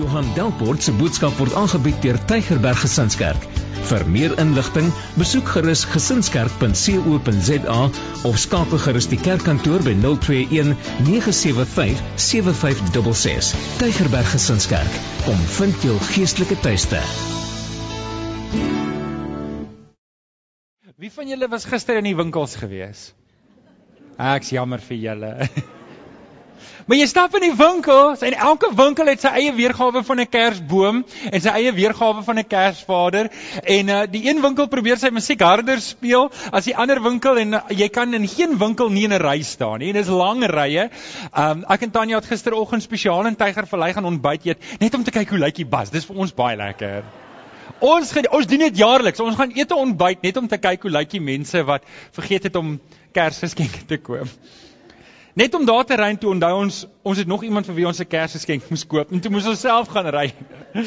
Johan Delport se boodskap word aangebied deur Tygerberg Gesinskerk. Vir meer inligting, besoek gerus gesinskerk.co.za of skakel gerus die kerkkantoor by 021 975 7566. Tygerberg Gesinskerk, kom vind jou geestelike tuiste. Wie van julle was gister in die winkels gewees? Ek's jammer vir julle. Maar jy stap in die winkels en elke winkel het sy eie weergawe van 'n Kersboom en sy eie weergawe van 'n Kersvader en uh, die een winkel probeer sy musiek harder speel as die ander winkel en uh, jy kan in geen winkel nie in 'n ry staan nie. Dit is lang rye. Um ek en Tanya het gisteroggend spesiaal in Tygervallei gaan ontbyt eet net om te kyk hoe lyk die bas. Dis vir ons baie lekker. Ons ons doen dit jaarliks. Ons gaan eet 'n ontbyt net om te kyk hoe lyk die mense wat vergeet het om Kersgeskenke te koop. Net om daar te ry toe onthou ons ons het nog iemand vir wie ons 'n Kersgeskenk moes koop en toe moes ons self gaan ry.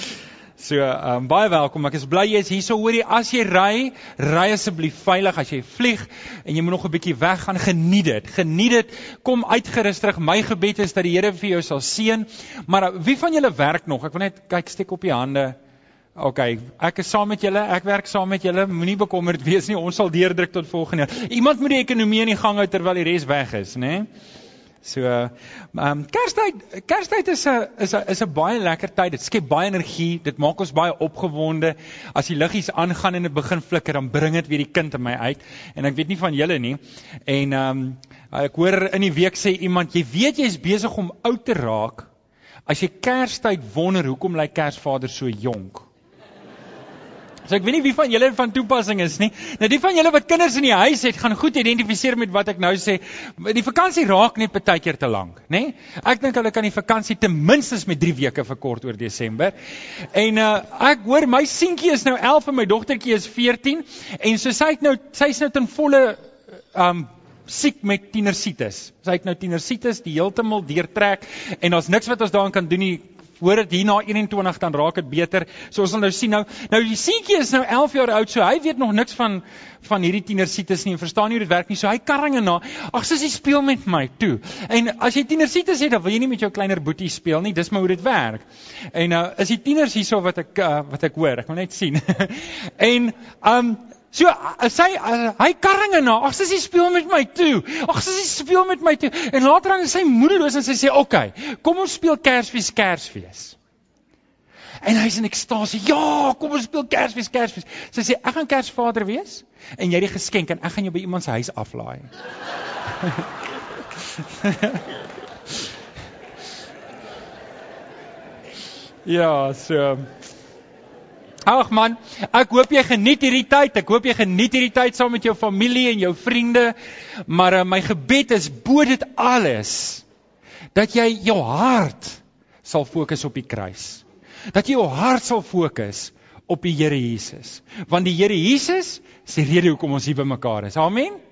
So, um, baie welkom. Ek is bly jy is hier. So hoorie, as jy ry, ry asseblief veilig. As jy vlieg en jy moet nog 'n bietjie weg gaan, geniet dit. Geniet dit. Kom uitgerus terug. My gebed is dat die Here vir jou sal seën. Maar wie van julle werk nog? Ek wil net kyk steek op die hande. OK, ek is saam met julle. Ek werk saam met julle. Moenie bekommerd wees nie. Ons sal deurdruk tot volgende jaar. Iemand moet die ekonomie in die gang hou terwyl die res weg is, né? So, ehm um, Kerstyd, Kerstyd is 'n is 'n is 'n baie lekker tyd. Dit skep baie energie. Dit maak ons baie opgewonde. As die liggies aangaan en dit begin flikker, dan bring dit weer die kind in my uit. En ek weet nie van julle nie. En ehm um, ek hoor in die week sê iemand, jy weet jy's besig om oud te raak as jy Kerstyd wonder hoekom lyk Kersvader so jonk. So ek weet nie wie van julle van toepassing is nie. Nou die van julle wat kinders in die huis het, gaan goed identifiseer met wat ek nou sê. Die vakansie raak net baie keer te lank, nê? Ek dink hulle kan die vakansie ten minste met 3 weke verkort oor Desember. En uh ek hoor my seentjie is nou 11 en my dogtertjie is 14 en so sy het nou sy's nou ten volle um siek met tienersitis. Sy het nou tienersitis die heeltemal deurtrek en daar's niks wat ons daaraan kan doen nie hoor dit hier na 21 dan raak dit beter. So ons sal nou sien nou nou die seentjie is nou 11 jaar oud, so hy weet nog niks van van hierdie tienersitis nie en verstaan nie hoe dit werk nie. So hy karringe na. Ag sussie speel met my toe. En as jy tienersitis het, dan wil jy nie met jou kleiner boetie speel nie. Dis maar hoe dit werk. En nou uh, is die tieners hierso wat ek uh, wat ek hoor. Ek wil net sien. en um So sy hy karringe na. Ag sussie speel met my toe. Ag sussie speel met my toe. En later dan is sy moedeloos en sy sê, "Oké, okay, kom ons speel Kersfees, Kersfees." En hy's in ekstase. Ja, kom ons speel Kersfees, Kersfees. Sy sê, "Ek gaan Kersvader wees en jy die geskenk en ek gaan jou by iemand se huis aflaai." ja, so Ag man, ek hoop jy geniet hierdie tyd. Ek hoop jy geniet hierdie tyd saam met jou familie en jou vriende. Maar uh, my gebed is bo dit alles dat jy jou hart sal fokus op die kruis. Dat jy jou hart sal fokus op die Here Jesus. Want die Here Jesus is die rede hoekom ons hier bymekaar is. Amen.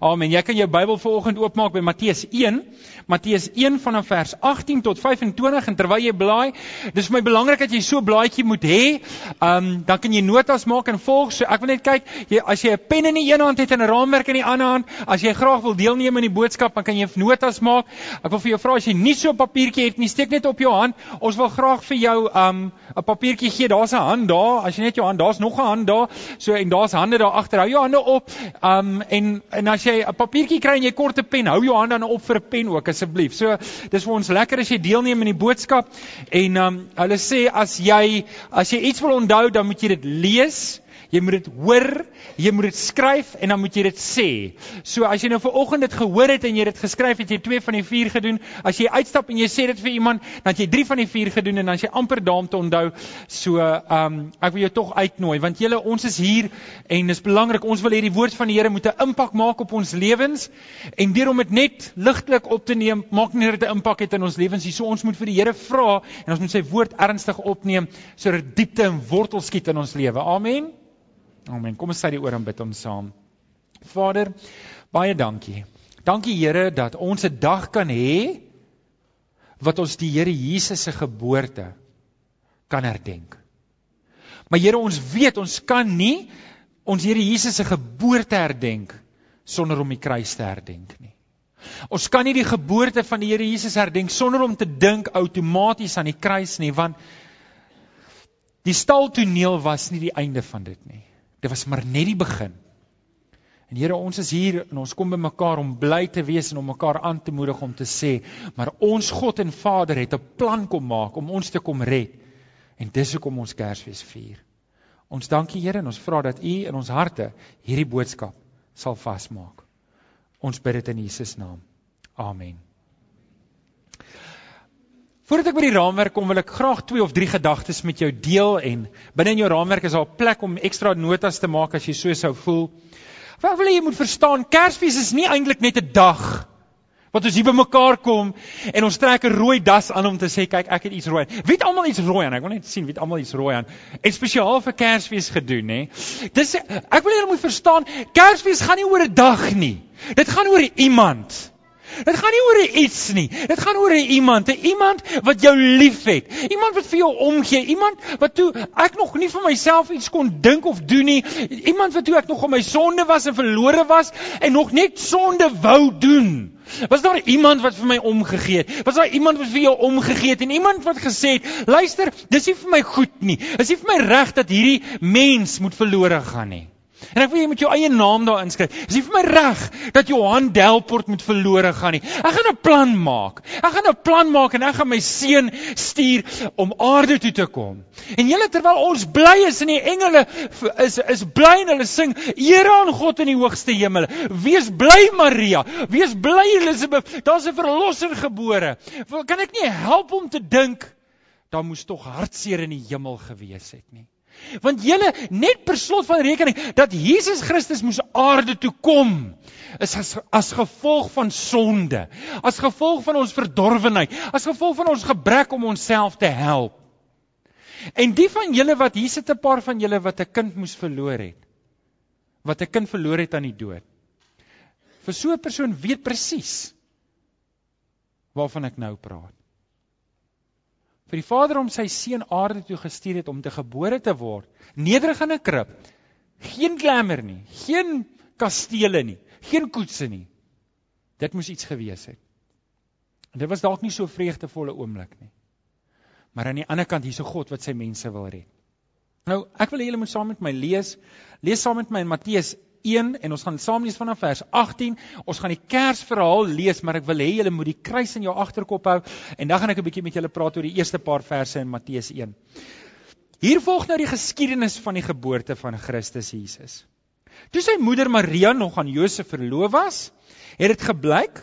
Amen. Jy kan jou Bybel vanoggend oopmaak by Matteus 1. Matteus 1 vanaf vers 18 tot 25 en terwyl jy blaai, dis vir my belangrik dat jy so 'n blaadjie moet hê. Um dan kan jy notas maak en volg. So ek wil net kyk, jy as jy 'n pen in die een hand het en 'n raamwerk in die ander hand, as jy graag wil deelneem aan die boodskap, dan kan jy notas maak. Ek wil vir jou vra as jy nie so 'n papiertjie het nie, steek net op jou hand. Ons wil graag vir jou um 'n papiertjie gee. Daar's 'n hand daar. As jy net jou hand, daar's nog 'n hand daar. So en daar's hande daar agter. Hou jou hande op. Um en en as jy 'n papiertjie kry en jy kort 'n pen, hou jou hand dan op vir 'n pen ook asseblief. So dis vir ons lekker as jy deelneem in die boodskap en um, hulle sê as jy as jy iets wil onthou, dan moet jy dit lees jy moet dit hoor, jy moet dit skryf en dan moet jy dit sê. So as jy nou vanoggend dit gehoor het en jy dit geskryf het, jy twee van die vier gedoen. As jy uitstap en jy sê dit vir iemand, dan jy drie van die vier gedoen en dan jy amper daam te onthou. So ehm um, ek wil jou tog uitnooi want julle ons is hier en dis belangrik ons wil hierdie woord van die Here moet 'n impak maak op ons lewens en deur om dit net ligtelik op te neem, maak nie dit 'n impak het in ons lewens nie. So ons moet vir die Here vra en ons moet sy woord ernstig opneem sodat diepte en wortel skiet in ons lewe. Amen. Amen. Kom ons sê die oor en bid ons saam. Vader, baie dankie. Dankie Here dat ons 'n dag kan hê wat ons die Here Jesus se geboorte kan herdenk. Maar Here, ons weet ons kan nie ons Here Jesus se geboorte herdenk sonder om die kruis te herdenk nie. Ons kan nie die geboorte van die Here Jesus herdenk sonder om te dink outomaties aan die kruis nie, want die staltoneel was nie die einde van dit nie. Dit was maar net die begin. En Here, ons is hier en ons kom bymekaar om bly te wees en om mekaar aan te moedig om te sê, maar ons God en Vader het 'n plan kom maak om ons te kom red. En dis hoekom ons Kersfees vier. Ons dankie Here en ons vra dat U in ons harte hierdie boodskap sal vasmaak. Ons bid dit in Jesus naam. Amen. Voordat ek by die raamwerk kom, wil ek graag twee of drie gedagtes met jou deel en binne in jou raamwerk is daar 'n plek om ekstra notas te maak as jy so sou voel. Wat wil jy moet verstaan, Kersfees is nie eintlik net 'n dag wat ons hier bymekaar kom en ons trek 'n rooi das aan om te sê kyk ek het iets rooi. Wie het almal iets rooi aan? Ek wil net sien wie het almal iets rooi aan. En spesiaal vir Kersfees gedoen, hè. Dis ek wil julle moet verstaan, Kersfees gaan nie oor 'n dag nie. Dit gaan oor iemand. Dit gaan nie oor iets nie. Dit gaan oor 'n iemand, 'n iemand wat jou liefhet. Iemand wat vir jou omgee, iemand wat toe ek nog nie vir myself iets kon dink of doen nie. Iemand wat toe ek nog op my sonde was en verlore was en nog net sonde wou doen. Was daar iemand wat vir my omgegee het? Was daar iemand wat vir jou omgegee het en iemand wat gesê het, "Luister, dis nie vir my goed nie. Dis nie vir my reg dat hierdie mens moet verlore gaan nie." En ek wil jy met jou eie naam daar inskryf. Is nie vir my reg dat Johan Delport moet verlore gaan nie. Ek gaan 'n plan maak. Ek gaan 'n plan maak en ek gaan my seun stuur om aarde toe te kom. En julle terwyl ons bly is in die engele is is bly en hulle sing ere aan God in die hoogste hemel. Wees bly Maria. Wees bly Elisabeth. Daar's 'n verlosser gebore. Kan ek nie help om te dink daar moes tog hartseer in die hemel gewees het nie. Want julle net per slot van rekening dat Jesus Christus moes aarde toe kom is as, as gevolg van sonde, as gevolg van ons verdorwenheid, as gevolg van ons gebrek om onsself te help. En die van julle wat hier sit 'n paar van julle wat 'n kind moes verloor het, wat 'n kind verloor het aan die dood. Vir so 'n persoon weet presies waarvan ek nou praat vir die Vader om sy seun aarde toe gestuur het om te gebore te word, nederig in 'n krib. Geen glamour nie, geen kastele nie, geen koetse nie. Dit moes iets gewees het. En dit was dalk nie so vreugdevolle oomblik nie. Maar aan die ander kant hier's 'n God wat sy mense wil red. Nou, ek wil hê julle moet saam met my lees. Lees saam met my in Matteus 1 en ons gaan saam lees vanaf vers 18. Ons gaan die Kersverhaal lees, maar ek wil hê julle moet die kruis in jou agterkop hou en dan gaan ek 'n bietjie met julle praat oor die eerste paar verse in Matteus 1. Hier volg nou die geskiedenis van die geboorte van Christus Jesus. Toe sy moeder Maria nog aan Josef verloof was, het dit gebleik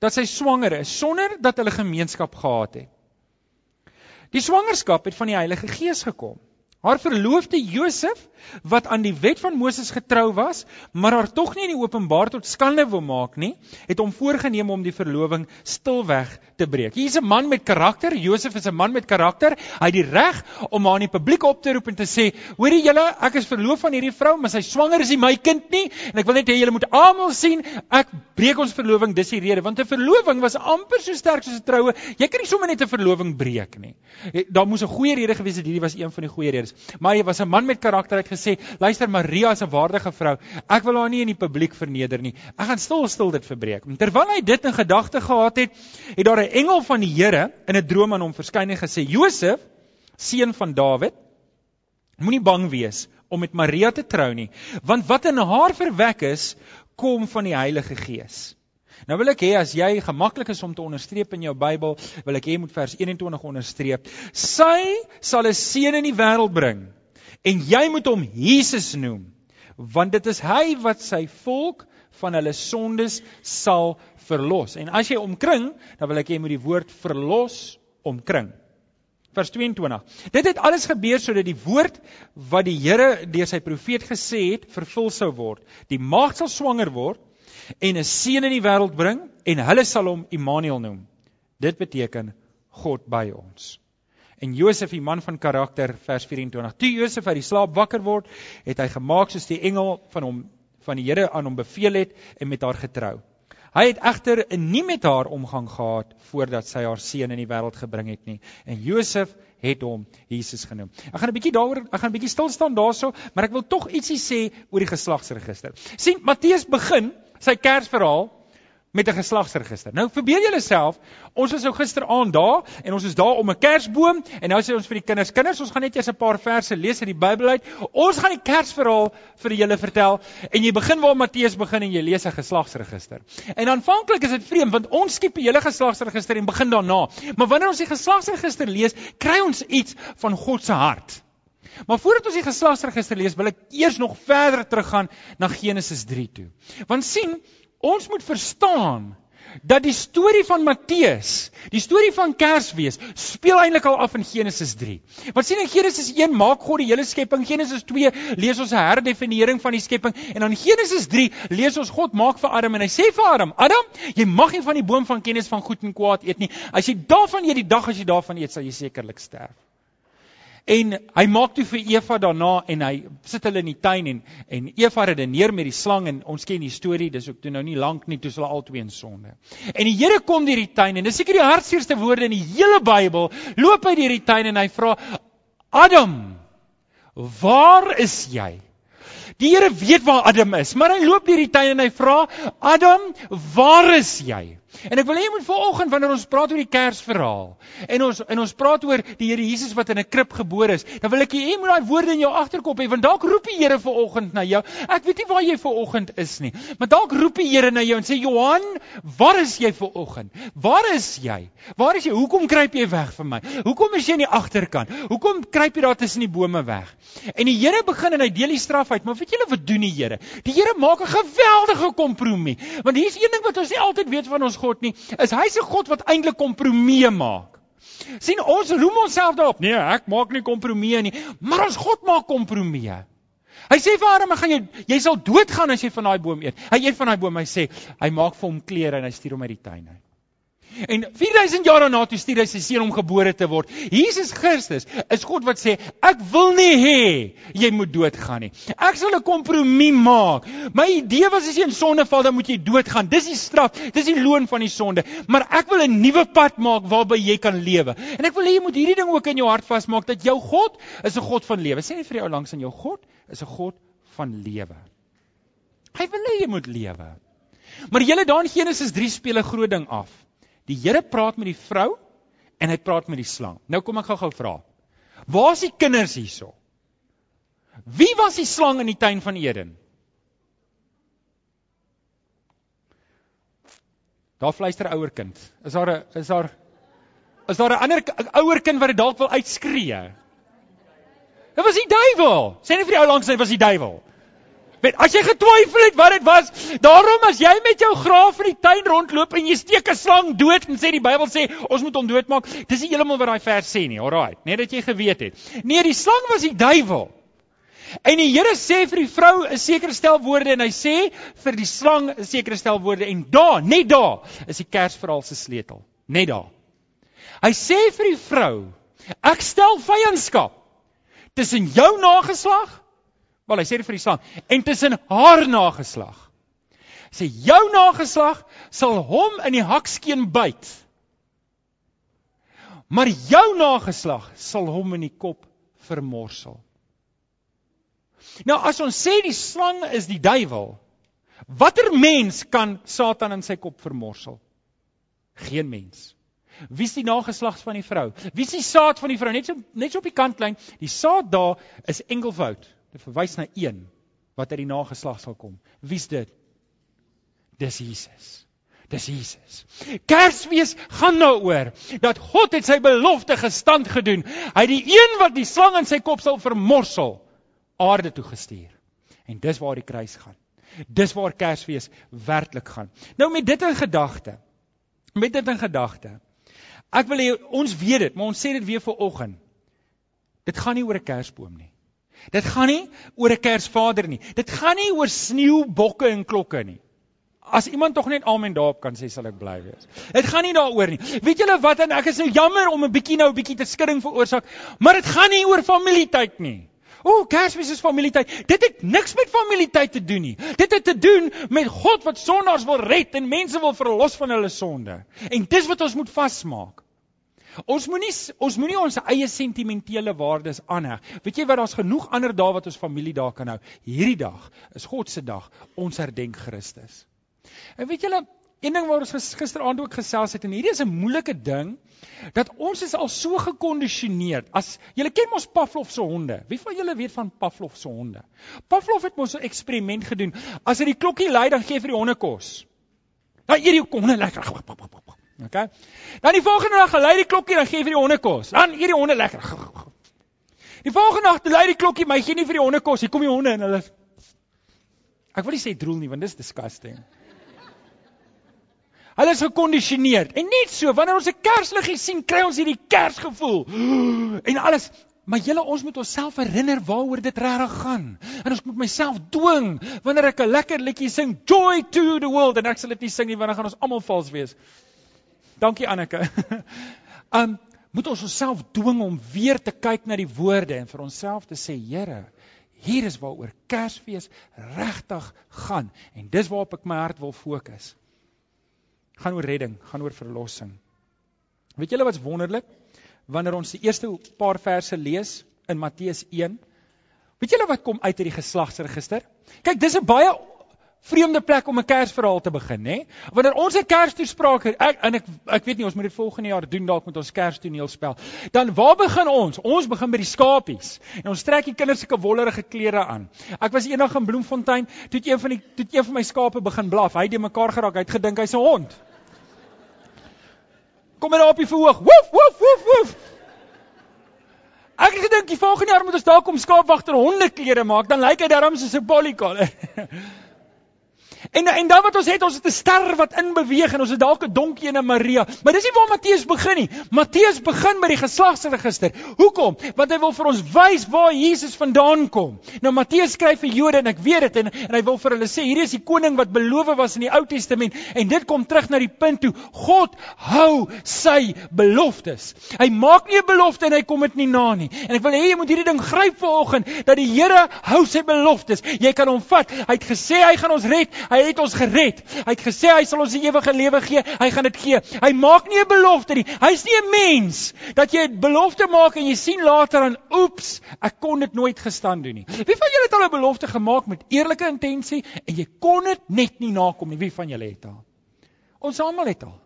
dat sy swanger is sonder dat hulle gemeenskap gehad het. Die swangerskap het van die Heilige Gees gekom. Haar verloofde Josef wat aan die wet van Moses getrou was, maar haar tog nie in die openbaar tot skande wou maak nie, het hom voorgenem om die verloving stilweg te breek. Hier is 'n man met karakter, Josef is 'n man met karakter. Hy het die reg om haar in die publiek op te roep en te sê: "Hoorie julle, ek is verloof aan hierdie vrou, maar sy swanger is nie my kind nie en ek wil net hê julle moet almal sien, ek breek ons verloving, dis die rede, want 'n verloving was amper so sterk soos 'n troue. Jy kan nie sommer net 'n verloving breek nie. Daar moes 'n goeie rede gewees het, hierdie was een van die goeie redes. Maar hy was 'n man met karakter, hy het gesê, luister Maria is 'n waardige vrou. Ek wil haar nie in die publiek verneder nie. Ek gaan stil stil dit verbreek. Terwyl hy dit in gedagte gehad het, het daar 'n engel van die Here in 'n droom aan hom verskyn en gesê: "Josef, seun van Dawid, moenie bang wees om met Maria te trou nie, want wat in haar verwek is, kom van die Heilige Gees." Nou wil ek hê as jy gemaklik is om te onderstreep in jou Bybel, wil ek hê jy moet vers 21 onderstreep. Sy sal 'n seun in die wêreld bring en jy moet hom Jesus noem want dit is hy wat sy volk van hulle sondes sal verlos. En as jy omkring, dan wil ek hê jy moet die woord verlos omkring. Vers 22. Dit het alles gebeur sodat die woord wat die Here deur sy profeet gesê het, vervul sou word. Die maagd sal swanger word en 'n seun in die wêreld bring en hulle sal hom Immanuel noem. Dit beteken God by ons. En Josef, die man van karakter, vers 24. Toe Josef uit die slaap wakker word, het hy gemaak soos die engel van hom van die Here aan hom beveel het en met haar getrou. Hy het egter nie met haar omgang gehad voordat sy haar seun in die wêreld gebring het nie. En Josef het hom Jesus genoem. Ek gaan 'n bietjie daaroor, ek gaan 'n bietjie stil staan daaroor, maar ek wil tog ietsie sê oor die geslagsregister. sien Matteus begin sy Kersverhaal met 'n geslagsregister. Nou verbeel julle self, ons was nou gisteraand daar en ons is daar om 'n Kersboom en nou sê ons vir die kinders, kinders, ons gaan net eers 'n paar verse lees uit die Bybel uit. Ons gaan die Kersverhaal vir julle vertel en jy begin waar Matteus begin en jy lees 'n geslagsregister. En aanvanklik is dit vreemd want ons skiep 'n hele geslagsregister en begin daarna. Maar wanneer ons die geslagsregister lees, kry ons iets van God se hart. Maar voordat ons die geslagsregister lees, wil ek eers nog verder teruggaan na Genesis 3 toe. Want sien, Ons moet verstaan dat die storie van Matteus, die storie van Kersfees, speel eintlik al af in Genesis 3. Want sien in Genesis 1 maak God die hele skepping, Genesis 2 lees ons 'n herdefinering van die skepping en dan Genesis 3 lees ons God maak vir Adam en hy sê vir Adam: "Adam, jy mag nie van die boom van kennis van goed en kwaad eet nie. As jy daarvan eet, die dag as jy daarvan eet, sal jy sekerlik sterf." En hy maak toe vir Eva daarna en hy sit hulle in die tuin en en Eva redeneer met die slang en ons ken die storie, dis ook toe nou nie lank nie toe hulle albei in sonde. En die Here kom deur die tuin en dis seker die hartseerste woorde in die hele Bybel. Loop hy deur die tuin en hy vra Adam, waar is jy? Die Here weet waar Adam is, maar hy loop deur die tuin en hy vra Adam, waar is jy? En ek wil hê jy moet vanoggend wanneer ons praat oor die Kersverhaal en ons en ons praat oor die Here Jesus wat in 'n krib gebore is, dan wil ek hê jy moet daai woorde in jou agterkop hê want dalk roep die Here vanoggend na jou. Ek weet nie waar jy vanoggend is nie, maar dalk roep die Here na jou en sê Johan, waar is jy vanoggend? Waar is jy? Waar is jy? Hoekom kruip jy weg van my? Hoekom is jy in die agterkant? Hoekom kruip jy daar tussen die bome weg? En die Here begin en hy deel die straf uit, maar weet julle wat doen die Here? Die Here maak 'n geweldige kompromie. Want hier's een ding wat ons nie altyd weet van ons God nie, is hy se God wat eintlik kompromieë maak. sien ons roem onsself daarop. Nee, ek maak nie kompromieë nie, maar ons God maak kompromieë. Hy sê vir Adam, gaan jy jy sal doodgaan as jy van daai boom eet. Hy eet van daai boom, hy sê, hy maak vir hom klere en hy stuur hom uit die tuin uit. En 4000 jaar daarna toe stuur hy sy seun om gebore te word. Jesus Christus is God wat sê ek wil nie hê jy moet doodgaan nie. Ek sal 'n kompromie maak. My idee was as jy in sonde val dan moet jy doodgaan. Dis die straf, dis die loon van die sonde. Maar ek wil 'n nuwe pad maak waarby jy kan lewe. En ek wil hê jy moet hierdie ding ook in jou hart vasmaak dat jou God is 'n God van lewe. Sê net vir jou langs aan jou God is 'n God van lewe. Hy wil hê jy moet lewe. Maar julle daar in Genesis 3 speel 'n groot ding af. Die Here praat met die vrou en hy praat met die slang. Nou kom ek gou-gou vra. Waar is die kinders hierso? Wie was die slang in die tuin van Eden? Daar fluister ouer kind. Is daar 'n is daar is daar 'n ander ouer kind wat dit dalk wil uitskree? Dit was die duiwel. Sê net vir die ou langs sy was die duiwel. Weet, as jy getwyfel het wat dit was, daarom as jy met jou graaf in die tuin rondloop en jy steek 'n slang dood en sê die Bybel sê ons moet hom doodmaak, dis nie heeltemal wat daai vers sê nie. Alraai, net dat jy geweet het. Nee, die slang was die duiwel. En die Here sê vir die vrou 'n sekere stel woorde en hy sê vir die slang 'n sekere stel woorde en daar, net daar, is die Kersverhaal se sleutel. Net daar. Hy sê vir die vrou, ek stel vyandskap tussen jou nageslag Wel, hy sê dit vir die slang en tussen haar nageslag. Sê jou nageslag sal hom in die hakskeen byt. Maar jou nageslag sal hom in die kop vermorsel. Nou as ons sê die slang is die duiwel, watter mens kan Satan in sy kop vermorsel? Geen mens. Wie is die nageslag van die vrou? Wie is die saad van die vrou? Net so net so op die kantlyn, die saad daar is enkelvoud. Dit verwys na een wat uit die nageslag sal kom. Wie's dit? Dis Jesus. Dis Jesus. Kersfees gaan nou oor dat God het sy belofte gestand gedoen. Hy het die een wat die slang in sy kop sal vermorsel aarde toe gestuur. En dis waar die kruis gaan. Dis waar Kersfees werklik gaan. Nou met dit in gedagte. Met dit in gedagte. Ek wil hê ons weet dit, maar ons sê dit weer vir oggend. Dit gaan nie oor 'n kersboom nie. Dit gaan nie oor 'n Kersvader nie. Dit gaan nie oor sneeubokke en klokke nie. As iemand tog net amen daarop kan sê, sal ek bly wees. Dit gaan nie daaroor nie. Weet julle wat en ek is nou jammer om 'n bietjie nou 'n bietjie te skudding veroorsaak, maar dit gaan nie oor familietyd nie. O, Kersfees is familietyd. Dit het niks met familietyd te doen nie. Dit het te doen met God wat sondaars wil red en mense wil verlos van hulle sonde. En dis wat ons moet vasmaak. Ons moenie ons moenie ons eie sentimentele waardes aanheg. Weet jy wat daar's genoeg ander dae wat ons familie daar kan hou. Hierdie dag is God se dag. Ons herdenk Christus. En weet julle, Een ding waar ons gisteraand ook gesels het en hierdie is 'n moeilike ding dat ons is al so gekondisioneer. As julle ken mos Pavlov se honde. Wie van julle weet van Pavlov se honde? Pavlov het mos 'n eksperiment gedoen. As hy die klokkie lui, dan gee hy vir die honde kos. Dan eet die honde lekker. Okay? Dan die volgende dag gelei die klokkie, dan gee vir die honde kos. Dan eet die honde lekker. Die volgende nag lui die klokkie, maar hy gee nie vir die honde kos. Hier kom die honde en hulle Ek wil nie sê droel nie, want dis disgusting. Hulle is gekondisioneer. En net so, wanneer ons 'n kersliggie sien, kry ons hierdie kersgevoel. En alles, maar julle ons moet onsself herinner waaroor dit regtig gaan. En ons moet myself dwing wanneer ek 'n lekker liedjie sing, Joy to the World, en ek sal dit nie sing nie want dan gaan ons almal vals wees. Dankie Anneke. um moet ons onsself dwing om weer te kyk na die woorde en vir onsself te sê, Here, hier is waaroor Kersfees regtig gaan en dis waarop ek my hart wil fokus gaan oor redding, gaan oor verlossing. Weet julle wat's wonderlik? Wanneer ons die eerste paar verse lees in Matteus 1, weet julle wat kom uit uit die geslagsregister? Kyk, dis 'n baie vreemde plek om 'n Kersverhaal te begin, hè? Wanneer ons 'n Kerstoespraak ek en ek ek weet nie ons moet dit volgende jaar doen dalk met ons Kerstoneel spel. Dan waar begin ons? Ons begin by die skapies. En ons trek die kinders sulke wollerige klere aan. Ek was eendag in Bloemfontein, toe het een van die toe het een van my skape begin blaf. Hy het de mekaar geraak. Hy het gedink hy's 'n hond. Kom maar op die verhoog. Woef woef woef woef. Ek het gedink die volgende jaar moet ons dalk om skaapwagter honde klere maak, dan lyk hy darm soos 'n polycolor. En en dan wat ons het, ons het 'n ster wat in beweeg en ons het dalk 'n donkie en 'n Maria. Maar dis nie waar Matteus begin nie. Matteus begin by die geslagsregister. Hoekom? Want hy wil vir ons wys waar Jesus vandaan kom. Nou Matteus skryf vir Jode en ek weet dit en en hy wil vir hulle sê hierdie is die koning wat beloof was in die Ou Testament en dit kom terug na die punt toe God hou sy beloftes. Hy maak nie 'n belofte en hy kom dit nie na nie. En ek wil hê jy moet hierdie ding gryp vanoggend dat die Here hou sy beloftes. Jy kan hom vat. Hy het gesê hy gaan ons red. Hy het ons gered. Hy het gesê hy sal ons die ewige lewe gee. Hy gaan dit gee. Hy maak nie 'n belofte nie. Hy's nie 'n mens dat jy 'n belofte maak en jy sien later aan oeps, ek kon dit nooit gestaan doen nie. Wie van julle het al 'n belofte gemaak met eerlike intensie en jy kon dit net nie nakom nie? Wie van julle het al? Ons almal het al.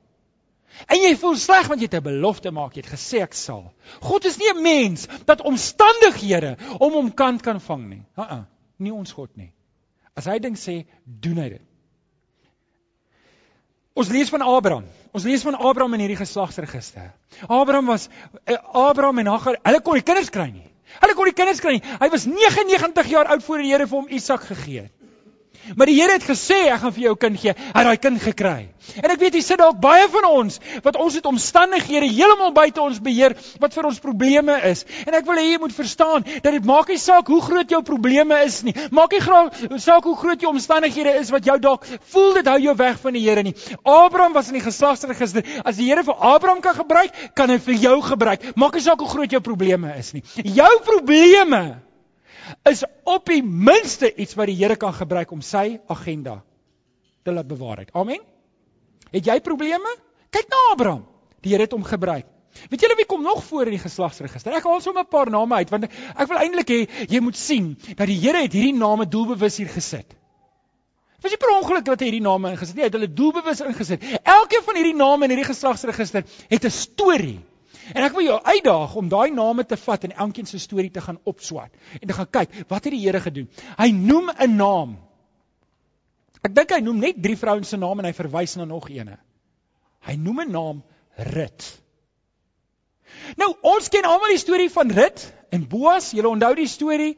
En jy voel sleg want jy het 'n belofte maak, jy het gesê ek sal. God is nie 'n mens dat omstandighede om hom kant kan vang nie. Ha, uh -uh, nie ons God nie. As hy ding sê, doen hy dit. Ons lees van Abraham. Ons lees van Abraham in hierdie geslagsregister. Abraham was uh, Abraham en Hagar, hulle kon nie kinders kry nie. Hulle kon nie kinders kry nie. Hy was 99 jaar oud voor die Here vir hom Isak gegee het. Maar die Here het gesê ek gaan vir jou kind gee. Hy het daai kind gekry. En ek weet jy sit dalk baie van ons wat ons het omstandighede heeltemal buite ons beheer wat vir ons probleme is. En ek wil hê jy moet verstaan dat dit maak nie saak hoe groot jou probleme is nie. Maak nie saak hoe groot jou omstandighede is wat jou dalk voel dit hou jou weg van die Here nie. Abraham was in die geslagsregister. As die Here vir Abraham kan gebruik, kan hy vir jou gebruik. Maak nie saak hoe groot jou probleme is nie. Jou probleme is op die minste iets wat die Here kan gebruik om sy agenda te laat bewaarheid. Amen. Het jy probleme? Kyk na Abraham. Die Here het hom gebruik. Weet julle wie kom nog voor in die geslagsregister? Ek haal sommer 'n paar name uit want ek wil eintlik hê jy moet sien dat die Here het hierdie name doelbewus hier gesit. Was nie per ongeluk dat hy hierdie name ingesit nie, hy het hulle doelbewus ingesit. Elkeen van hierdie name in hierdie geslagsregister het 'n storie. En ek wil jou uitdaag om daai name te vat en elkeen se storie te gaan opswat en te gaan kyk wat het die Here gedoen. Hy noem 'n naam. Ek dink hy noem net drie vrouens se name en hy verwys na nog eene. Hy noem 'n naam Rut. Nou, ons ken almal die storie van Rut en Boas. Julle onthou die storie?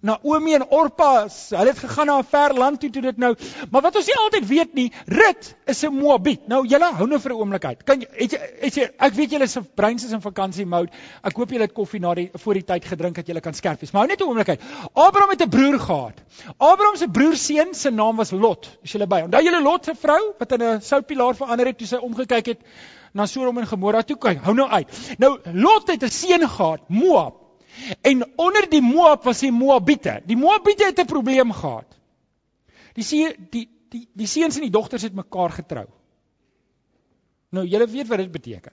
Naomi en Orpa, hulle het gegaan na 'n ver land toe toe dit nou. Maar wat ons nie altyd weet nie, Rut is 'n Moabiet. Nou julle hou nou vir 'n oomblik uit. Kan het jy het jy ek weet julle is breins is in vakansie mode. Ek hoop julle het koffie na die voor die tyd gedrink dat julle kan skerp wees. Maar hou net 'n oomblik uit. Abraham het 'n broer gehad. Abraham se broer seun se naam was Lot. Is julle by? Onthou julle Lot se vrou wat in 'n soutpilaar verander het toe sy omgekyk het na Sodom en Gomorra toe kyk. Hou nou uit. Nou Lot het 'n seun gehad, Moab. En onder die Moab was die Moabiete. Die Moabiete het 'n probleem gehad. Die see, die die die seuns en die dogters het mekaar getrou. Nou julle weet wat dit beteken.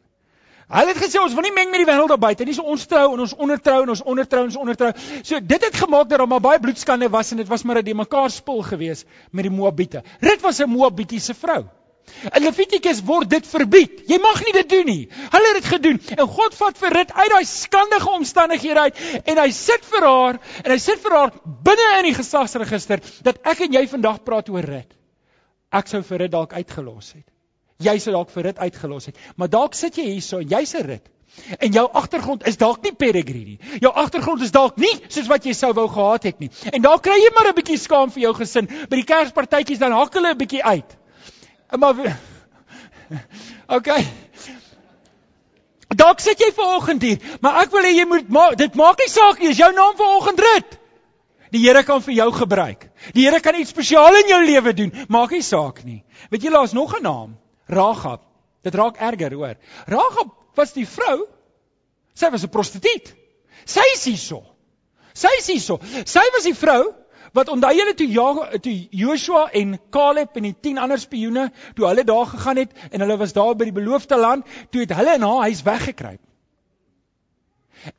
Hulle het gesê ons wil nie meng met die wêreld daar buite nie. So ons trou en ons ondertrou en ons ondertrou en ons ondertrou. So dit het gemaak dat daar maar baie bloedskande was en dit was maar 'n de mekaar spul gewees met die Moabiete. Rut was 'n Moabitiese vrou. In Levitikus word dit verbied. Jy mag nie dit doen nie. Hulle het dit gedoen en God vat vir Rut uit daai skandige omstandighede uit en hy sit vir haar en hy sit vir haar binne in die geslagsregister dat ek en jy vandag praat oor Rut. Ek sou vir Rut dalk uitgelos het. Jy sou dalk vir Rut uitgelos het. Maar dalk sit jy hierso en jy's 'n Rut. En jou agtergrond is dalk nie peregrine nie. Jou agtergrond is dalk nie soos wat jy sou wou gehad het nie. En dalk kry jy maar 'n bietjie skaam vir jou gesin. By die Kerspartytjies dan hak hulle 'n bietjie uit. Maar Okay. Dalk sit jy vanoggend hier, maar ek wil hê jy moet maak dit maak nie saak nie, is jou naam vanoggend rit. Die Here kan vir jou gebruik. Die Here kan iets spesiaal in jou lewe doen, maak nie saak nie. Weet jy daar's nog 'n naam, Ragab. Dit raak erger, hoor. Ragab was die vrou. Sy was 'n prostituut. Sy is hierso. Sy is hierso. Sy was die vrou wat onthou julle toe ja toe Joshua en Caleb en die 10 ander spioene toe hulle daar gegaan het en hulle was daar by die beloofde land, toe het hulle in haar huis weggekruip.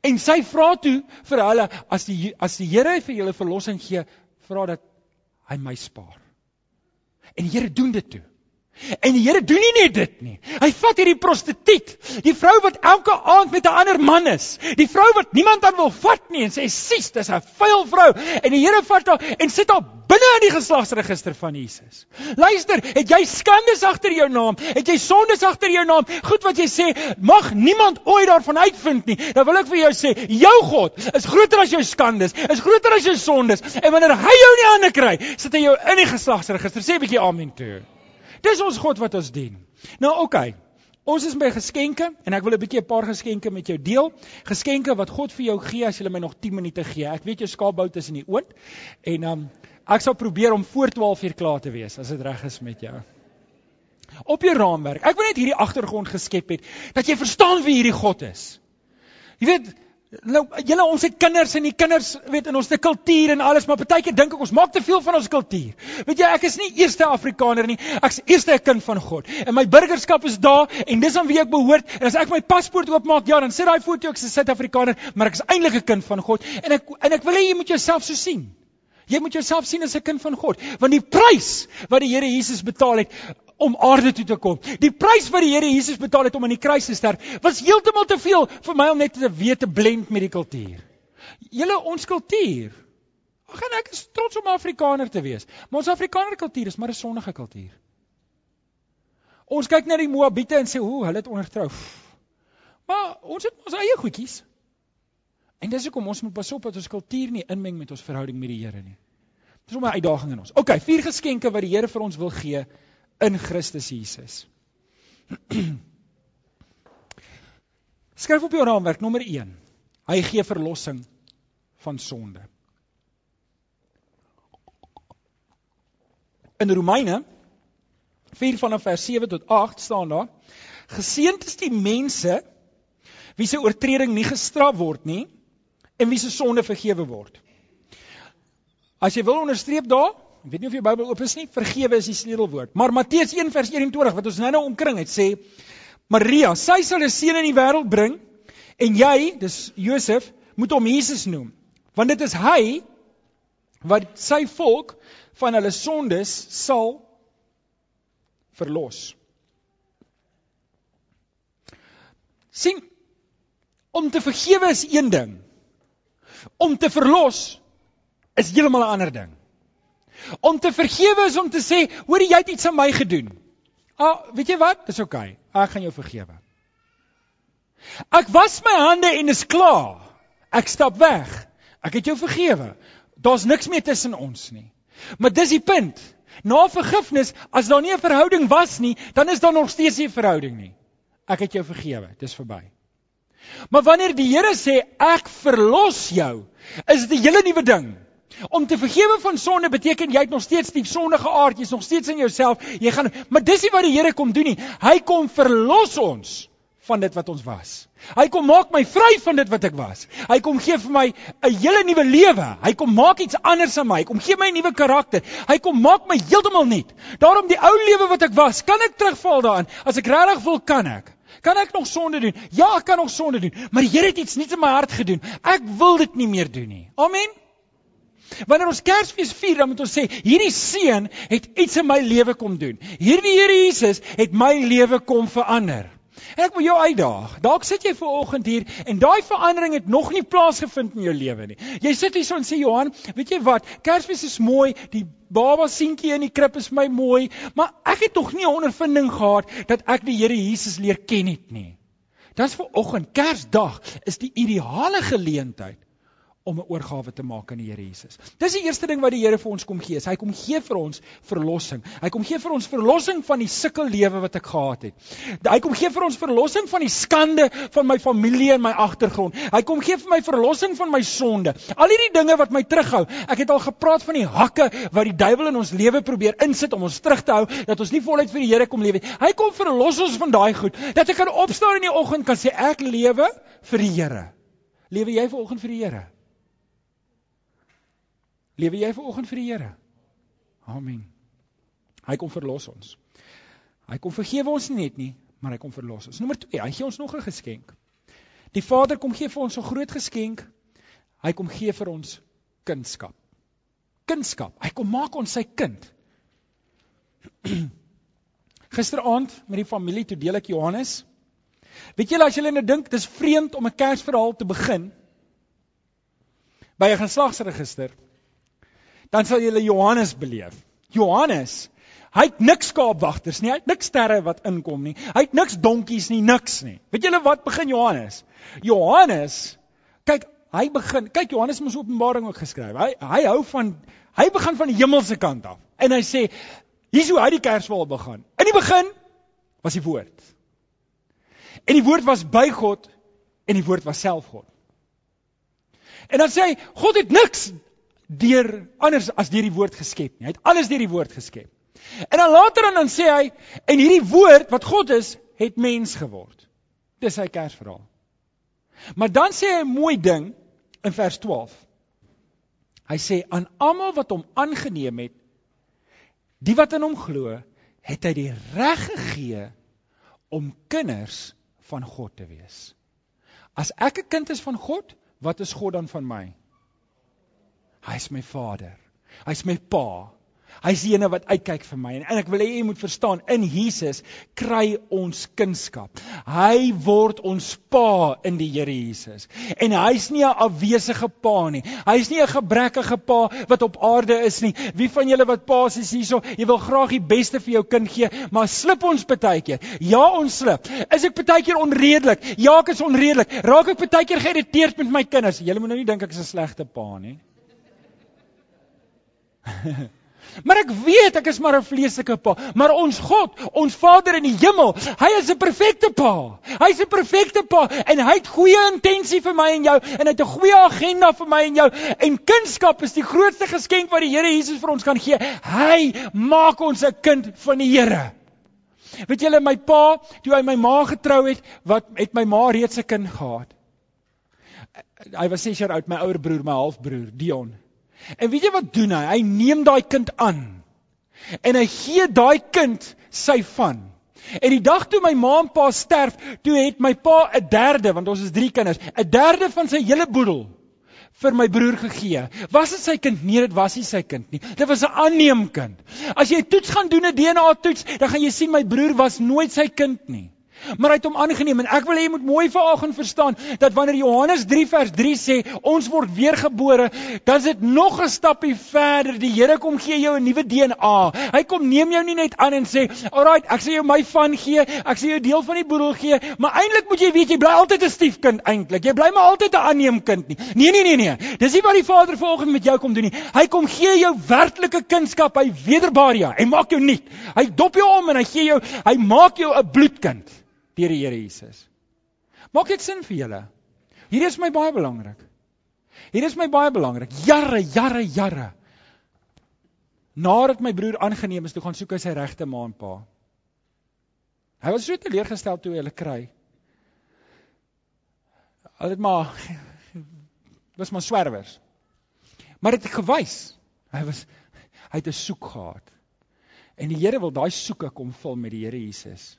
En sy vra toe vir hulle as die as die Here vir julle verlossing gee, vra dat hy my spaar. En die Here doen dit toe. En die Here doen nie net dit nie. Hy vat hierdie prostituut, die vrou wat elke aand met 'n ander man is, die vrou wat niemand aan wil vat nie en sê sies, dis 'n vuil vrou en die Here vat haar en sit haar binne in die geslagsregister van Jesus. Luister, het jy skandes agter jou naam? Het jy sondes agter jou naam? Goed wat jy sê, mag niemand ooit daarvan uitvind nie. Dan wil ek vir jou sê, jou God is groter as jou skandes, is groter as jou sondes. En wanneer hy jou in die hande kry, sit hy jou in die geslagsregister. Sê 'n bietjie amen toe. Dis ons God wat ons dien. Nou oké. Okay, ons is by geskenke en ek wil 'n bietjie 'n paar geskenke met jou deel. Geskenke wat God vir jou gee as jy my nog 10 minute gee. Ek weet jou skaapbout is in die oond en um, ek sal probeer om voor 12 uur klaar te wees as dit reg is met jou. Op jou raamwerk. Ek wil net hierdie agtergrond geskep het dat jy verstaan wie hierdie God is. Jy weet Nou julle ons het kinders en die kinders weet in ons te kultuur en alles, maar partykeer dink ek ons maak te veel van ons kultuur. Weet jy, ek is nie eerste Afrikaner nie, ek's eerste 'n kind van God. En my burgerskap is daar en dis aan wie ek behoort. En as ek my paspoort oopmaak, ja, dan sê daai foto ek's 'n Suid-Afrikaner, maar ek is eintlik 'n kind van God. En ek en ek wil hê jy moet jouself so sien. Jy moet jouself sien as 'n kind van God, want die prys wat die Here Jesus betaal het, om aarde toe te kom. Die prys wat die Here Jesus betaal het om aan die kruis te sterf, was heeltemal te veel vir my om net te weet te blend met die kultuur. Julle ons kultuur. Ag en ek is trots om 'n Afrikaner te wees. Maar ons Afrikaner kultuur is maar 'n sonnige kultuur. Ons kyk na die Moabiete en sê, "Hoe, hulle het ondertrou." Maar ons het ons eie goedjies. En dis hoekom ons moet pas op dat ons kultuur nie inmeng met ons verhouding met die Here nie. Dis om 'n uitdaging in ons. OK, vier geskenke wat die Here vir ons wil gee in Christus Jesus. Skryf op jou raamwerk nommer 1. Hy gee verlossing van sonde. In Romeine 4 vanaf vers 7 tot 8 staan daar: Geseënd is die mense wie se oortreding nie gestraf word nie en wie se sonde vergewe word. As jy wil onderstreep daar, Ek weet nie of jou Bybel oop is nie. Vergewe is die sleutelwoord. Maar Matteus 1 vers 21 wat ons nou-nou omkring het sê Maria, sy sal 'n seun in die wêreld bring en jy, dis Josef, moet hom Jesus noem. Want dit is hy wat sy volk van hulle sondes sal verlos. sien om te vergewe is een ding. Om te verlos is heeltemal 'n ander ding. Om te vergewe is om te sê, hoor jy het iets aan my gedoen. Ah, weet jy wat? Dis oukei. Okay. Ek gaan jou vergewe. Ek was my hande en is klaar. Ek stap weg. Ek het jou vergewe. Daar's niks meer tussen ons nie. Maar dis die punt. Na vergifnis, as daar nie 'n verhouding was nie, dan is daar nog steeds nie 'n verhouding nie. Ek het jou vergewe. Dis verby. Maar wanneer die Here sê ek verlos jou, is dit 'n hele nuwe ding. Om te vergewe van sonde beteken jy het nog steeds die sondige aard, jy's nog steeds in jouself. Jy gaan maar dis nie wat die Here kom doen nie. Hy kom verlos ons van dit wat ons was. Hy kom maak my vry van dit wat ek was. Hy kom gee vir my 'n hele nuwe lewe. Hy kom maak iets anders aan my. Hy kom gee my 'n nuwe karakter. Hy kom maak my heeltemal nuut. Daarom die ou lewe wat ek was, kan ek terugval daarin. As ek regtig wil, kan ek. Kan ek nog sonde doen? Ja, ek kan nog sonde doen, maar die Here het iets nuuts in my hart gedoen. Ek wil dit nie meer doen nie. Amen. Wanneer ons Kersfees vier, dan moet ons sê, hierdie seun het iets in my lewe kom doen. Hierdie Here Jesus het my lewe kom verander. En ek wil jou uitdaag. Dalk sit jy ver oggend hier en daai verandering het nog nie plaasgevind in jou lewe nie. Jy sit hier so en sê Johan, weet jy wat? Kersfees is mooi, die baba seentjie in die krib is my mooi, maar ek het tog nie 'n ondervinding gehad dat ek die Here Jesus leer ken het nie. Dis vir oggend, Kersdag is die ideale geleentheid om 'n oorgawe te maak aan die Here Jesus. Dis die eerste ding wat die Here vir ons kom gee. Hy kom gee vir ons verlossing. Hy kom gee vir ons verlossing van die sukkel lewe wat ek gehad het. Hy kom gee vir ons verlossing van die skande van my familie en my agtergrond. Hy kom gee vir my verlossing van my sonde. Al hierdie dinge wat my terughou. Ek het al gepraat van die hakke wat die duiwel in ons lewe probeer insit om ons terug te hou dat ons nie voluit vir die Here kom lewe nie. Hy kom verlos ons van daai goed. Dat ek kan opstaan in die oggend kan sê ek lewe vir die Here. Lewe jy ver oggend vir die Here? Lewe jy ver oggend vir die Here? Amen. Hy kom verlos ons. Hy kom vergewe ons nie net nie, maar hy kom verlos ons. Nommer 2, hy gee ons nog 'n geskenk. Die Vader kom gee vir ons 'n groot geskenk. Hy kom gee vir ons kindskap. Kindskap. Hy kom maak ons sy kind. Gisteraand met die familie toe deel ek Johannes. Weet julle as julle nou dink dis vreemd om 'n Kersverhaal te begin by 'n geslagsregister dan sal jy Johannes beleef. Johannes, hy het niks skaapwagters nie, hy het niks sterre wat inkom nie. Hy het niks donkies nie, niks nie. Weet julle wat begin Johannes? Johannes, kyk, hy begin, kyk Johannes mos Openbaring ook geskryf. Hy hy hou van hy begin van die hemelse kant af. En hy sê, hier's hoe hy die Kersverhaal begin. In die begin was die woord. En die woord was by God en die woord was self God. En dan sê hy, God het niks deur anders as deur die woord geskep nie. Hy het alles deur die woord geskep. En dan later dan, dan sê hy en hierdie woord wat God is, het mens geword. Dis sy Kersverhaal. Maar dan sê hy 'n mooi ding in vers 12. Hy sê aan almal wat hom aangeneem het, die wat in hom glo, het hy die reg gegee om kinders van God te wees. As ek 'n kind is van God, wat is God dan van my? Hy's my Vader. Hy's my Pa. Hy's die ene wat uitkyk vir my en ek wil hê jy moet verstaan in Jesus kry ons kunskap. Hy word ons Pa in die Here Jesus. En hy's nie 'n afwesige Pa nie. Hy's nie 'n gebrekkige Pa wat op aarde is nie. Wie van julle wat pa's is hierso, jy wil graag die beste vir jou kind gee, maar slip ons baie keer. Ja, ons slip. Is ek baie keer onredelik? Ja, ek is onredelik. Raak ek baie keer geïrriteerd met my kinders? Julle moet nou nie dink ek is 'n slegte pa nie. Maar ek weet ek is maar 'n vleeslike pa, maar ons God, ons Vader in die hemel, hy is 'n perfekte pa. Hy's 'n perfekte pa en hy het goeie intensie vir my en jou en hy het 'n goeie agenda vir my en jou. En kindskap is die grootste geskenk wat die Here Jesus vir ons kan gee. Hy maak ons 'n kind van die Here. Weet julle my pa, toe hy my ma getrou het, wat het my ma reeds 'n kind gehad. Hy was 6 jaar oud, my ouer broer, my halfbroer, Dion. En weet jy wat doen hy? Hy neem daai kind aan. En hy gee daai kind sy van. En die dag toe my ma en pa sterf, toe het my pa 'n derde, want ons is 3 kinders, 'n derde van sy hele boedel vir my broer gegee. Was dit sy kind? Nee, dit was nie sy kind nie. Dit was 'n aanneemkind. As jy toets gaan doen 'n DNA toets, dan gaan jy sien my broer was nooit sy kind nie. Maar hy het hom aangeneem en ek wil hê jy moet mooi vanoggend verstaan dat wanneer Johannes 3 vers 3 sê ons word weergebore, dan is dit nog 'n stappie verder. Die Here kom gee jou 'n nuwe DNA. Hy kom neem jou nie net aan en sê, "Alraai, ek sê jou my van gee, ek sê jou deel van die boedel gee, maar eintlik moet jy weet jy bly altyd 'n stiefkind eintlik. Jy bly maar altyd 'n aanneemkind nie." Nee, nee, nee, nee. Dis nie wat die Vader vanoggend met jou kom doen nie. Hy kom gee jou werklike kindskap, hy wederbaar jou. Hy maak jou nuut. Hy dop jou om en hy gee jou, hy maak jou 'n bloedkind deur die Here Jesus. Maak dit sin vir julle? Hier is my baie belangrik. Hier is my baie belangrik. Jare, jare, jare. Nadat my broer aangeneem is, toe gaan soek hy sy regte ma en pa. Hy was so teleurgestel toe hy hulle kry. Hulle het maar was maar swerwers. Maar dit gewys. Hy was hy het 'n soek gehad. En die Here wil daai soeke kom vul met die Here Jesus.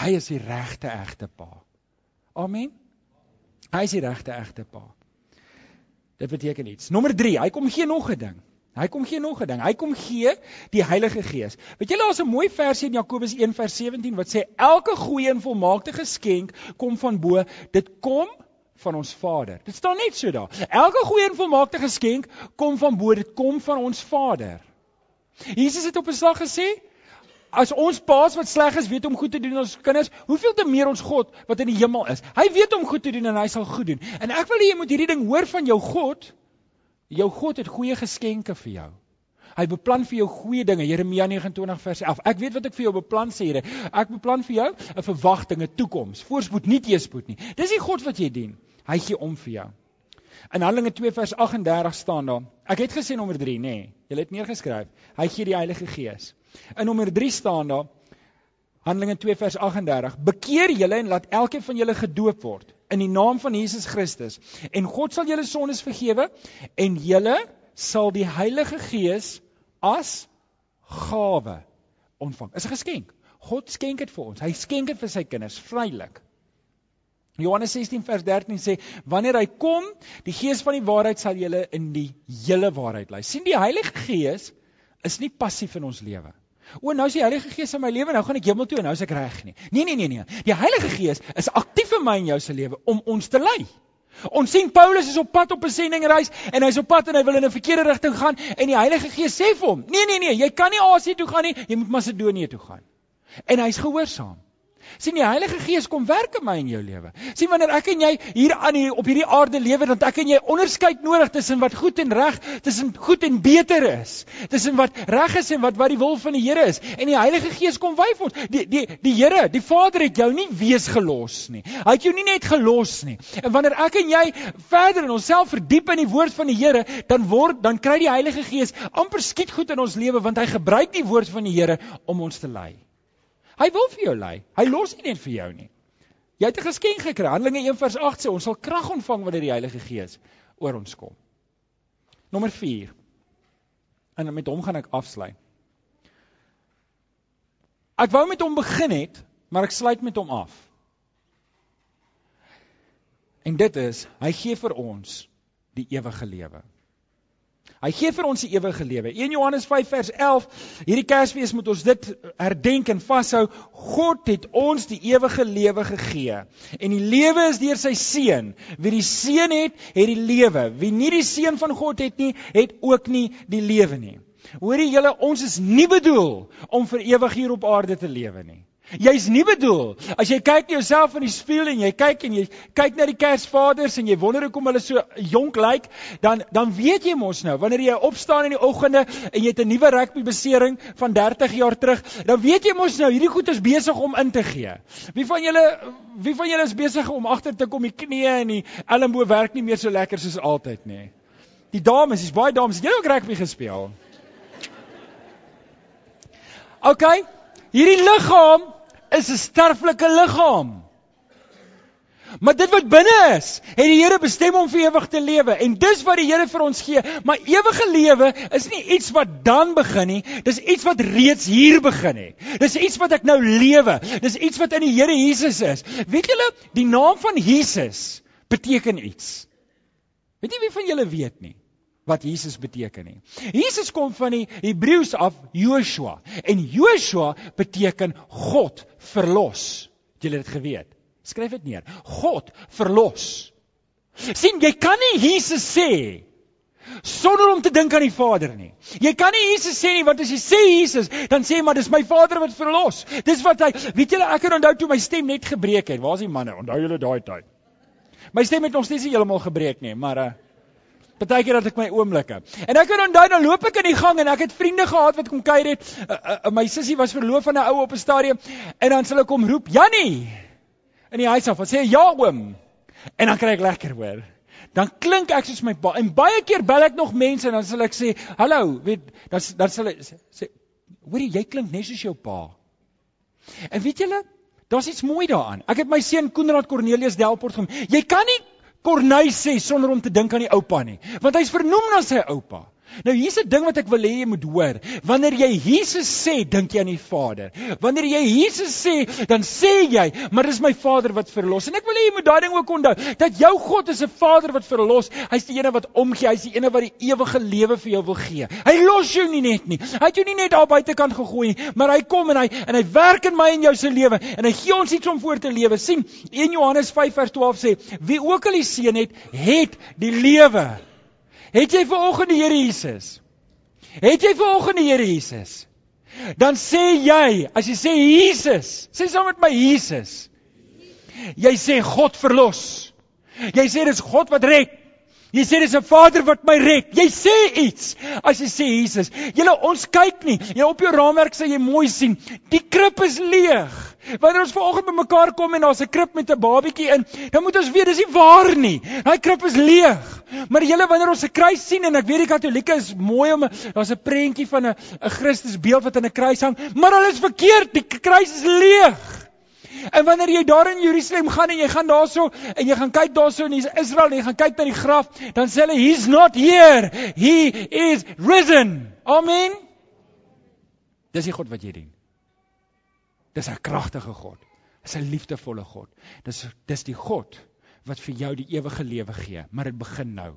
Hy is die regte egte pa. Amen. Hy is die regte egte pa. Dit beteken iets. Nommer 3, hy kom gee nog 'n ding. Hy kom gee nog 'n ding. Hy kom gee die Heilige Gees. Weet julle daar's 'n mooi versie in Jakobus 1 vers 17 wat sê elke goeie en volmaakte geskenk kom van bo. Dit kom van ons Vader. Dit staan net so daar. Elke goeie en volmaakte geskenk kom van bo. Dit kom van ons Vader. Jesus het op 'n slag gesê As ons paas wat sleg is weet om goed te doen aan ons kinders, hoeveel te meer ons God wat in die hemel is. Hy weet om goed te doen en hy sal goed doen. En ek wil hê jy moet hierdie ding hoor van jou God. Jou God het goeie geskenke vir jou. Hy beplan vir jou goeie dinge. Jeremia 29 vers 11. Ek weet wat ek vir jou beplan sê, Here. Ek beplan vir jou 'n verwagting, 'n toekoms. Voorspoed, nie teëspoed nie. Dis die God wat jy dien. Hy gee om vir jou. In Handelinge 2 vers 38 staan daar. Ek het gesê nommer 3, nê. Nee, jy het neergeskryf. Hy gee die Heilige Gees. In nommer 3 staan daar Handelinge 2 vers 38: Bekeer julle en laat elkeen van julle gedoop word in die naam van Jesus Christus en God sal julle sondes vergewe en julle sal die Heilige Gees as gawe ontvang. Is 'n geskenk. God skenk dit vir ons. Hy skenk dit vir sy kinders vrylik. Johannes 16 vers 13 sê wanneer hy kom, die Gees van die waarheid sal julle in die hele waarheid lei. sien die Heilige Gees is nie passief in ons lewe. O, nou is die Heilige Gees in my lewe, nou gaan ek hemel toe en nou is ek reg nie. Nee, nee, nee, nee. Die Heilige Gees is aktief in my en jou se lewe om ons te lei. Ons sien Paulus is op pad op 'n sendingreis en hy's op pad en hy wil in 'n verkeerde rigting gaan en die Heilige Gees sê vir hom: "Nee, nee, nee, jy kan nie Asië toe gaan nie, jy moet Macedonië toe gaan." En hy's gehoorsaam. Sien die Heilige Gees kom werk in my en jou lewe. Sien wanneer ek en jy hier aan die op hierdie aarde lewe, dan ek en jy onderskeid nodig tussen wat goed en reg, tussen goed en beter is, tussen wat reg is en wat wat die wil van die Here is. En die Heilige Gees kom wyf ons. Die die die Here, die Vader het jou nie wees gelos nie. Hy het jou nie net gelos nie. En wanneer ek en jy verder in onsself verdiep in die woord van die Here, dan word dan kry die Heilige Gees amper skiet goed in ons lewe want hy gebruik die woord van die Here om ons te lei. Hy wil vir jou lei. Hy los nie net vir jou nie. Jy het 'n geskenk gekry. Handelinge 1 vers 8 sê ons sal krag ontvang wanneer die Heilige Gees oor ons kom. Nommer 4. En met hom gaan ek afsluit. Ek wou met hom begin het, maar ek sluit met hom af. En dit is hy gee vir ons die ewige lewe. Hy gee vir ons die ewige lewe. 1 Johannes 5 vers 11. Hierdie Kersfees moet ons dit herdenk en vashou. God het ons die ewige lewe gegee. En die lewe is deur sy seun. Wie die seun het, het die lewe. Wie nie die seun van God het nie, het ook nie die lewe nie. Hoorie julle, ons is nie bedoel om vir ewig hier op aarde te lewe nie. Jy's nie bedoel as jy kyk na jouself in die spieël en jy kyk en jy kyk na die Kersvaders en jy wonder hoekom hulle so jonk lyk, dan dan weet jy mos nou wanneer jy opstaan in die oggende en jy het 'n nuwe rugby besering van 30 jaar terug, dan weet jy mos nou hierdie goed is besig om in te gee. Wie van julle wie van julle is besig om agter te kom die knieë en die elmboog werk nie meer so lekker soos altyd nie. Die dames, dis baie dames, het jy ook rugby gespeel? OK. Hierdie liggaam is 'n sterflike liggaam. Maar dit wat binne is, het die Here bestem om vir ewig te lewe en dis wat die Here vir ons gee. Maar ewige lewe is nie iets wat dan begin nie, dis iets wat reeds hier begin het. Dis iets wat ek nou lewe. Dis iets wat in die Here Jesus is. Weet julle, die naam van Jesus beteken iets. Weet jy wie van julle weet nie? Wat Jesus beteken nie. Jesus kom van die Hebreëus af Joshua en Joshua beteken God verlos. Het julle dit geweet? Skryf dit neer. God verlos. sien jy kan nie Jesus sê sonder om te dink aan die Vader nie. Jy kan nie Jesus sê nie want as jy sê Jesus, dan sê jy maar dis my Vader wat verlos. Dis wat hy weet julle ek het onthou toe my stem net gebreek het. Waar is die manne? Onthou julle daai tyd? My stem het nog steeds nie heeltemal gebreek nie, maar uh Partykeer dat ek my oomblikke. En ek het onthou dan loop ek in die gang en ek het vriende gehad wat kom kuier het. Uh, uh, my sussie was verloof aan 'n ou op 'n stadium en dan sal ek kom roep Jannie in die huis af en sê ja oom. En dan kry ek lekker hoor. Dan klink ek soos my pa en baie keer bel ek nog mense en dan sal ek sê hallo, weet dan dan sal ek sê hoorie jy klink net soos jou pa. En weet julle Daar's iets mooi daaraan. Ek het my seun Koenraad Cornelius Delport genoem. Jy kan nie Korney sê sonder om te dink aan die oupa nie, want hy's vernoem na sy oupa. Nou hier's 'n ding wat ek wil hê jy moet hoor. Wanneer jy Jesus sê, dink jy aan die Vader. Wanneer jy Jesus sê, dan sê jy, maar dis my Vader wat verlos. En ek wil hê jy moet daai ding ook onthou, dat jou God is 'n Vader wat verlos. Hy's die ene wat omgee, hy's die ene wat die ewige lewe vir jou wil gee. Hy los jou nie net nie. Hy het jou nie net daar buitekant gegooi nie, maar hy kom en hy en hy werk in my en jou se lewe en hy gee ons iets om voor te lewe. sien 1 Johannes 5 vers 12 sê, wie ook al die seën het, het die lewe. Het jy vanoggend die Here Jesus? Het jy vanoggend die Here Jesus? Dan sê jy, as jy sê Jesus, sê saam met my Jesus. Jy sê God verlos. Jy sê dis God wat red. Jy sê dis 'n Vader wat my red. Jy sê iets as jy sê Jesus. Julle ons kyk nie. Jy op jou raamwerk sê jy mooi sien. Die krib is leeg. Wanneer ons vanoggend bymekaar kom en daar's 'n krib met 'n babietjie in, dan moet ons weet dis nie waar nie. Daai krib is leeg. Maar julle wanneer ons 'n kruis sien en ek weet die Katolieke is mooi om daar's 'n prentjie van 'n 'n Christus beeld wat aan 'n kruis hang, maar hulle is verkeerd. Die kruis is leeg. En wanneer jy daar in Jerusalem gaan en jy gaan daarso en jy gaan kyk daarso in Israel en jy gaan kyk na die graf, dan sê hulle he's not here. He is risen. Amen. Dis die God wat jy dien. Dis 'n kragtige God. Dis 'n liefdevolle God. Dis dis die God wat vir jou die ewige lewe gee, maar dit begin nou.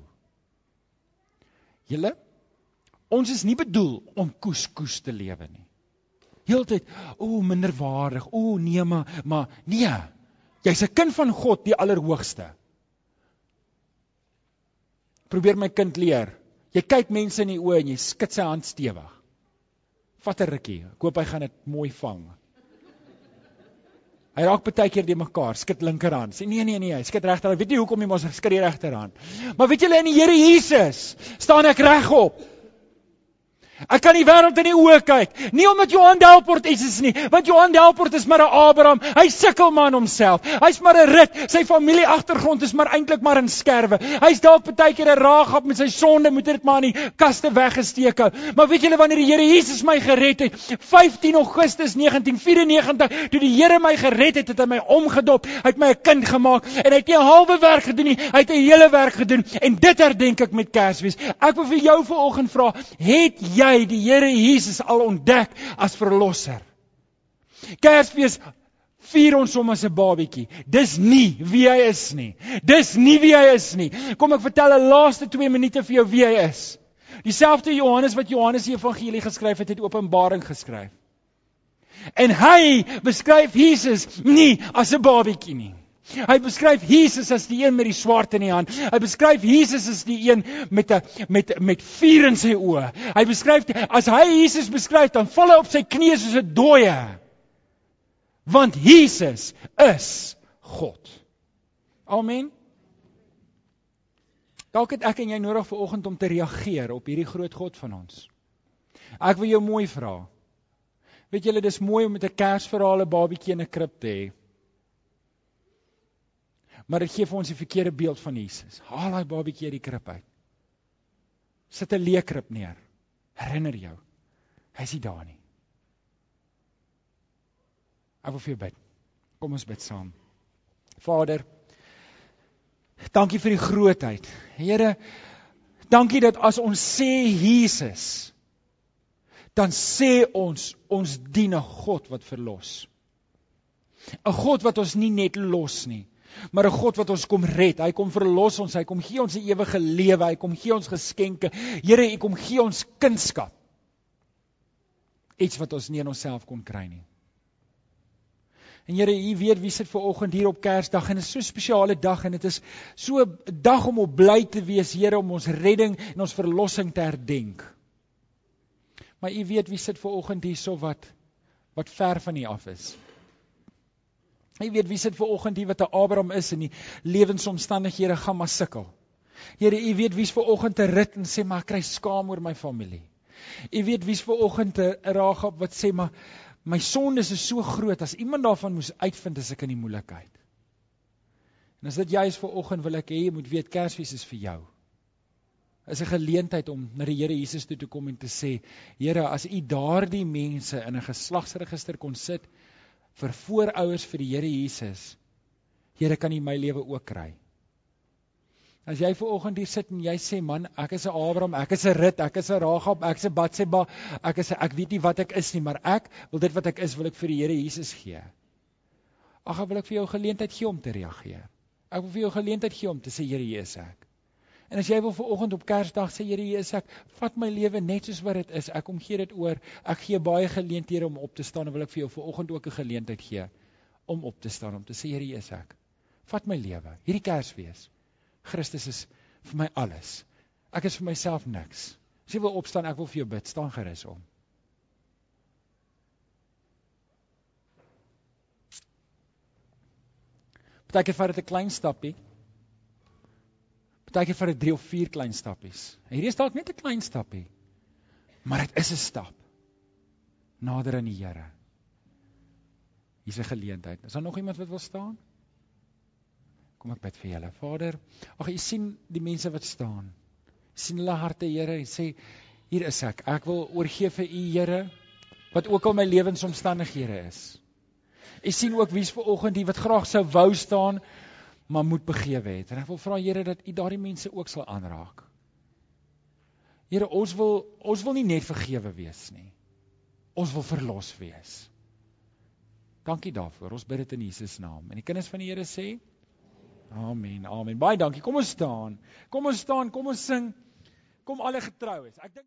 Julle ons is nie bedoel om koes koes te lewe nie heeltyd o minderwaardig. O nee maar maar nee. Jy's 'n kind van God, die Allerhoogste. Probeer my kind leer. Jy kyk mense in die oë en jy skud sy hand stewig. Vat 'n rukkie. Ek hoop hy gaan dit mooi vang. Hy raak baie keer die mekaar, skud linkerhand. Sê nee nee nee, hy skud regterhand. Weet jy hoekom jy mos skud die regterhand? Maar weet julle in die Here Jesus staan ek regop. Ek kan die wêreld in die oë kyk. Nie omdat Johan Delport iets is nie, want Johan Delport is maar 'n Abraham. Hy sukkel maar in homself. Hy's maar 'n rit. Sy familie agtergrond is maar eintlik maar in skerwe. Hy's dalk baie keer 'n raagap met sy sonde, moet dit maar in die kaste weggesteek hou. Maar weet julle wanneer die Here Jesus my gered het, 15 Augustus 1994, toe die Here my gered het, het hy my omgedop. Hy het my 'n kind gemaak en hy het nie 'n halwe werk gedoen nie. Hy het 'n hele werk gedoen en dit herdenk ek met Kersfees. Ek wil vir jou vanoggend vra, het jy jy die Here Jesus al ontdek as verlosser. Kersfees vier ons hom as 'n babietjie. Dis nie wie hy is nie. Dis nie wie hy is nie. Kom ek vertel 'n laaste 2 minute vir jou wie hy is. Dieselfde Johannes wat Johannes die evangelie geskryf het, het Openbaring geskryf. En hy beskryf Jesus nie as 'n babietjie nie. Hy beskryf Jesus as die een met die swaard in die hand. Hy beskryf Jesus as die een met 'n met met vuur in sy oë. Hy beskryf as hy Jesus beskryf dan val hy op sy knieë soos 'n dooie. Want Jesus is God. Amen. Dalk het ek en jy nodig vir oggend om te reageer op hierdie groot God van ons. Ek wil jou mooi vra. Weet julle dis mooi om met 'n Kersverhaal 'n babietjie in 'n krib te hê maar dit gee vir ons 'n verkeerde beeld van Jesus. Haal daai babatjie uit die krib uit. Sit 'n leekrib neer. Herinner jou. Hy's nie daar nie. Ek wil vir jou bid. Kom ons bid saam. Vader, dankie vir die grootheid. Here, dankie dat as ons sê Jesus, dan sê ons ons dien 'n God wat verlos. 'n God wat ons nie net los nie, maar 'n God wat ons kom red. Hy kom verlos ons, hy kom gee ons 'n ewige lewe, hy kom gee ons geskenke. Here, u kom gee ons kunskap. Iets wat ons nie in onsself kon kry nie. En Here, u weet wie sit ver oggend hier op Kersdag en dit is so 'n spesiale dag en dit is so 'n dag om op bly te wees, Here, om ons redding en ons verlossing te herdenk. Maar u weet wie sit ver oggend hierso wat wat ver van u af is. Jy weet wie sit ver oggend hier wat 'n Abraham is en die lewensomstandighede gaan maar sukkel. Here, u weet wie's ver oggend te rit en sê maar ek kry skaam oor my familie. U weet wie's ver oggend te Ragab wat sê maar my sondes is so groot as iemand daarvan moes uitvind as ek in die moeilikheid. En as dit jy is ver oggend wil ek hê jy moet weet Kersfees is vir jou. Is 'n geleentheid om na die Here Jesus toe te kom en te sê, Here, as u daardie mense in 'n geslagsregister kon sit, vir voorouers vir die Here Jesus. Here kan U my lewe ook kry. As jy ver oggend hier sit en jy sê man, ek is 'n Abraham, ek is 'n Rut, ek is 'n Ragab, ek is 'n Batseba, ek is 'n ek weet nie wat ek is nie, maar ek wil dit wat ek is, wil ek vir die Here Jesus gee. Ag, wil ek vir jou geleentheid gee om te reageer. Ek wil vir jou geleentheid gee om te sê Here Jesus ek. En as jy wil ver oggend op Kersdag sê Here Jesus ek, vat my lewe net soos wat dit is. Ek omgee dit oor. Ek gee baie geleenthede om op te staan en wil ek vir jou ver oggend ook 'n geleentheid gee om op te staan om te sê Here Jesus ek, vat my lewe. Hierdie Kersfees. Christus is vir my alles. Ek is vir myself niks. As jy wil opstaan, ek wil vir jou bid. Staan gerus om. Partykeer vat dit 'n klein stappie. Partykeer vat dit 3 of 4 klein stappies. Hierdie is dalk net 'n klein stappie. Maar dit is 'n stap nader aan die Here. Hier's 'n geleentheid. Is daar nog iemand wat wil staan? Kom ek bid vir julle. Vader, ag u sien die mense wat staan. U sien hulle harte, Here, en sê hier is ek. Ek wil oorgee vir u, Here, wat ook al my lewensomstandighede is. U sien ook wie's ver oggend hier wat graag sou wou staan, maar moet begewe het. En ek wil vra Here dat u daardie mense ook sal aanraak. Here, ons wil ons wil nie net vergewe wees nie. Ons wil verlos wees. Dankie daarvoor. Ons bid dit in Jesus naam. En die kinders van die Here sê Amen. Amen. Baie dankie. Kom ons staan. Kom ons staan, kom ons sing. Kom alle getroues. Ek dink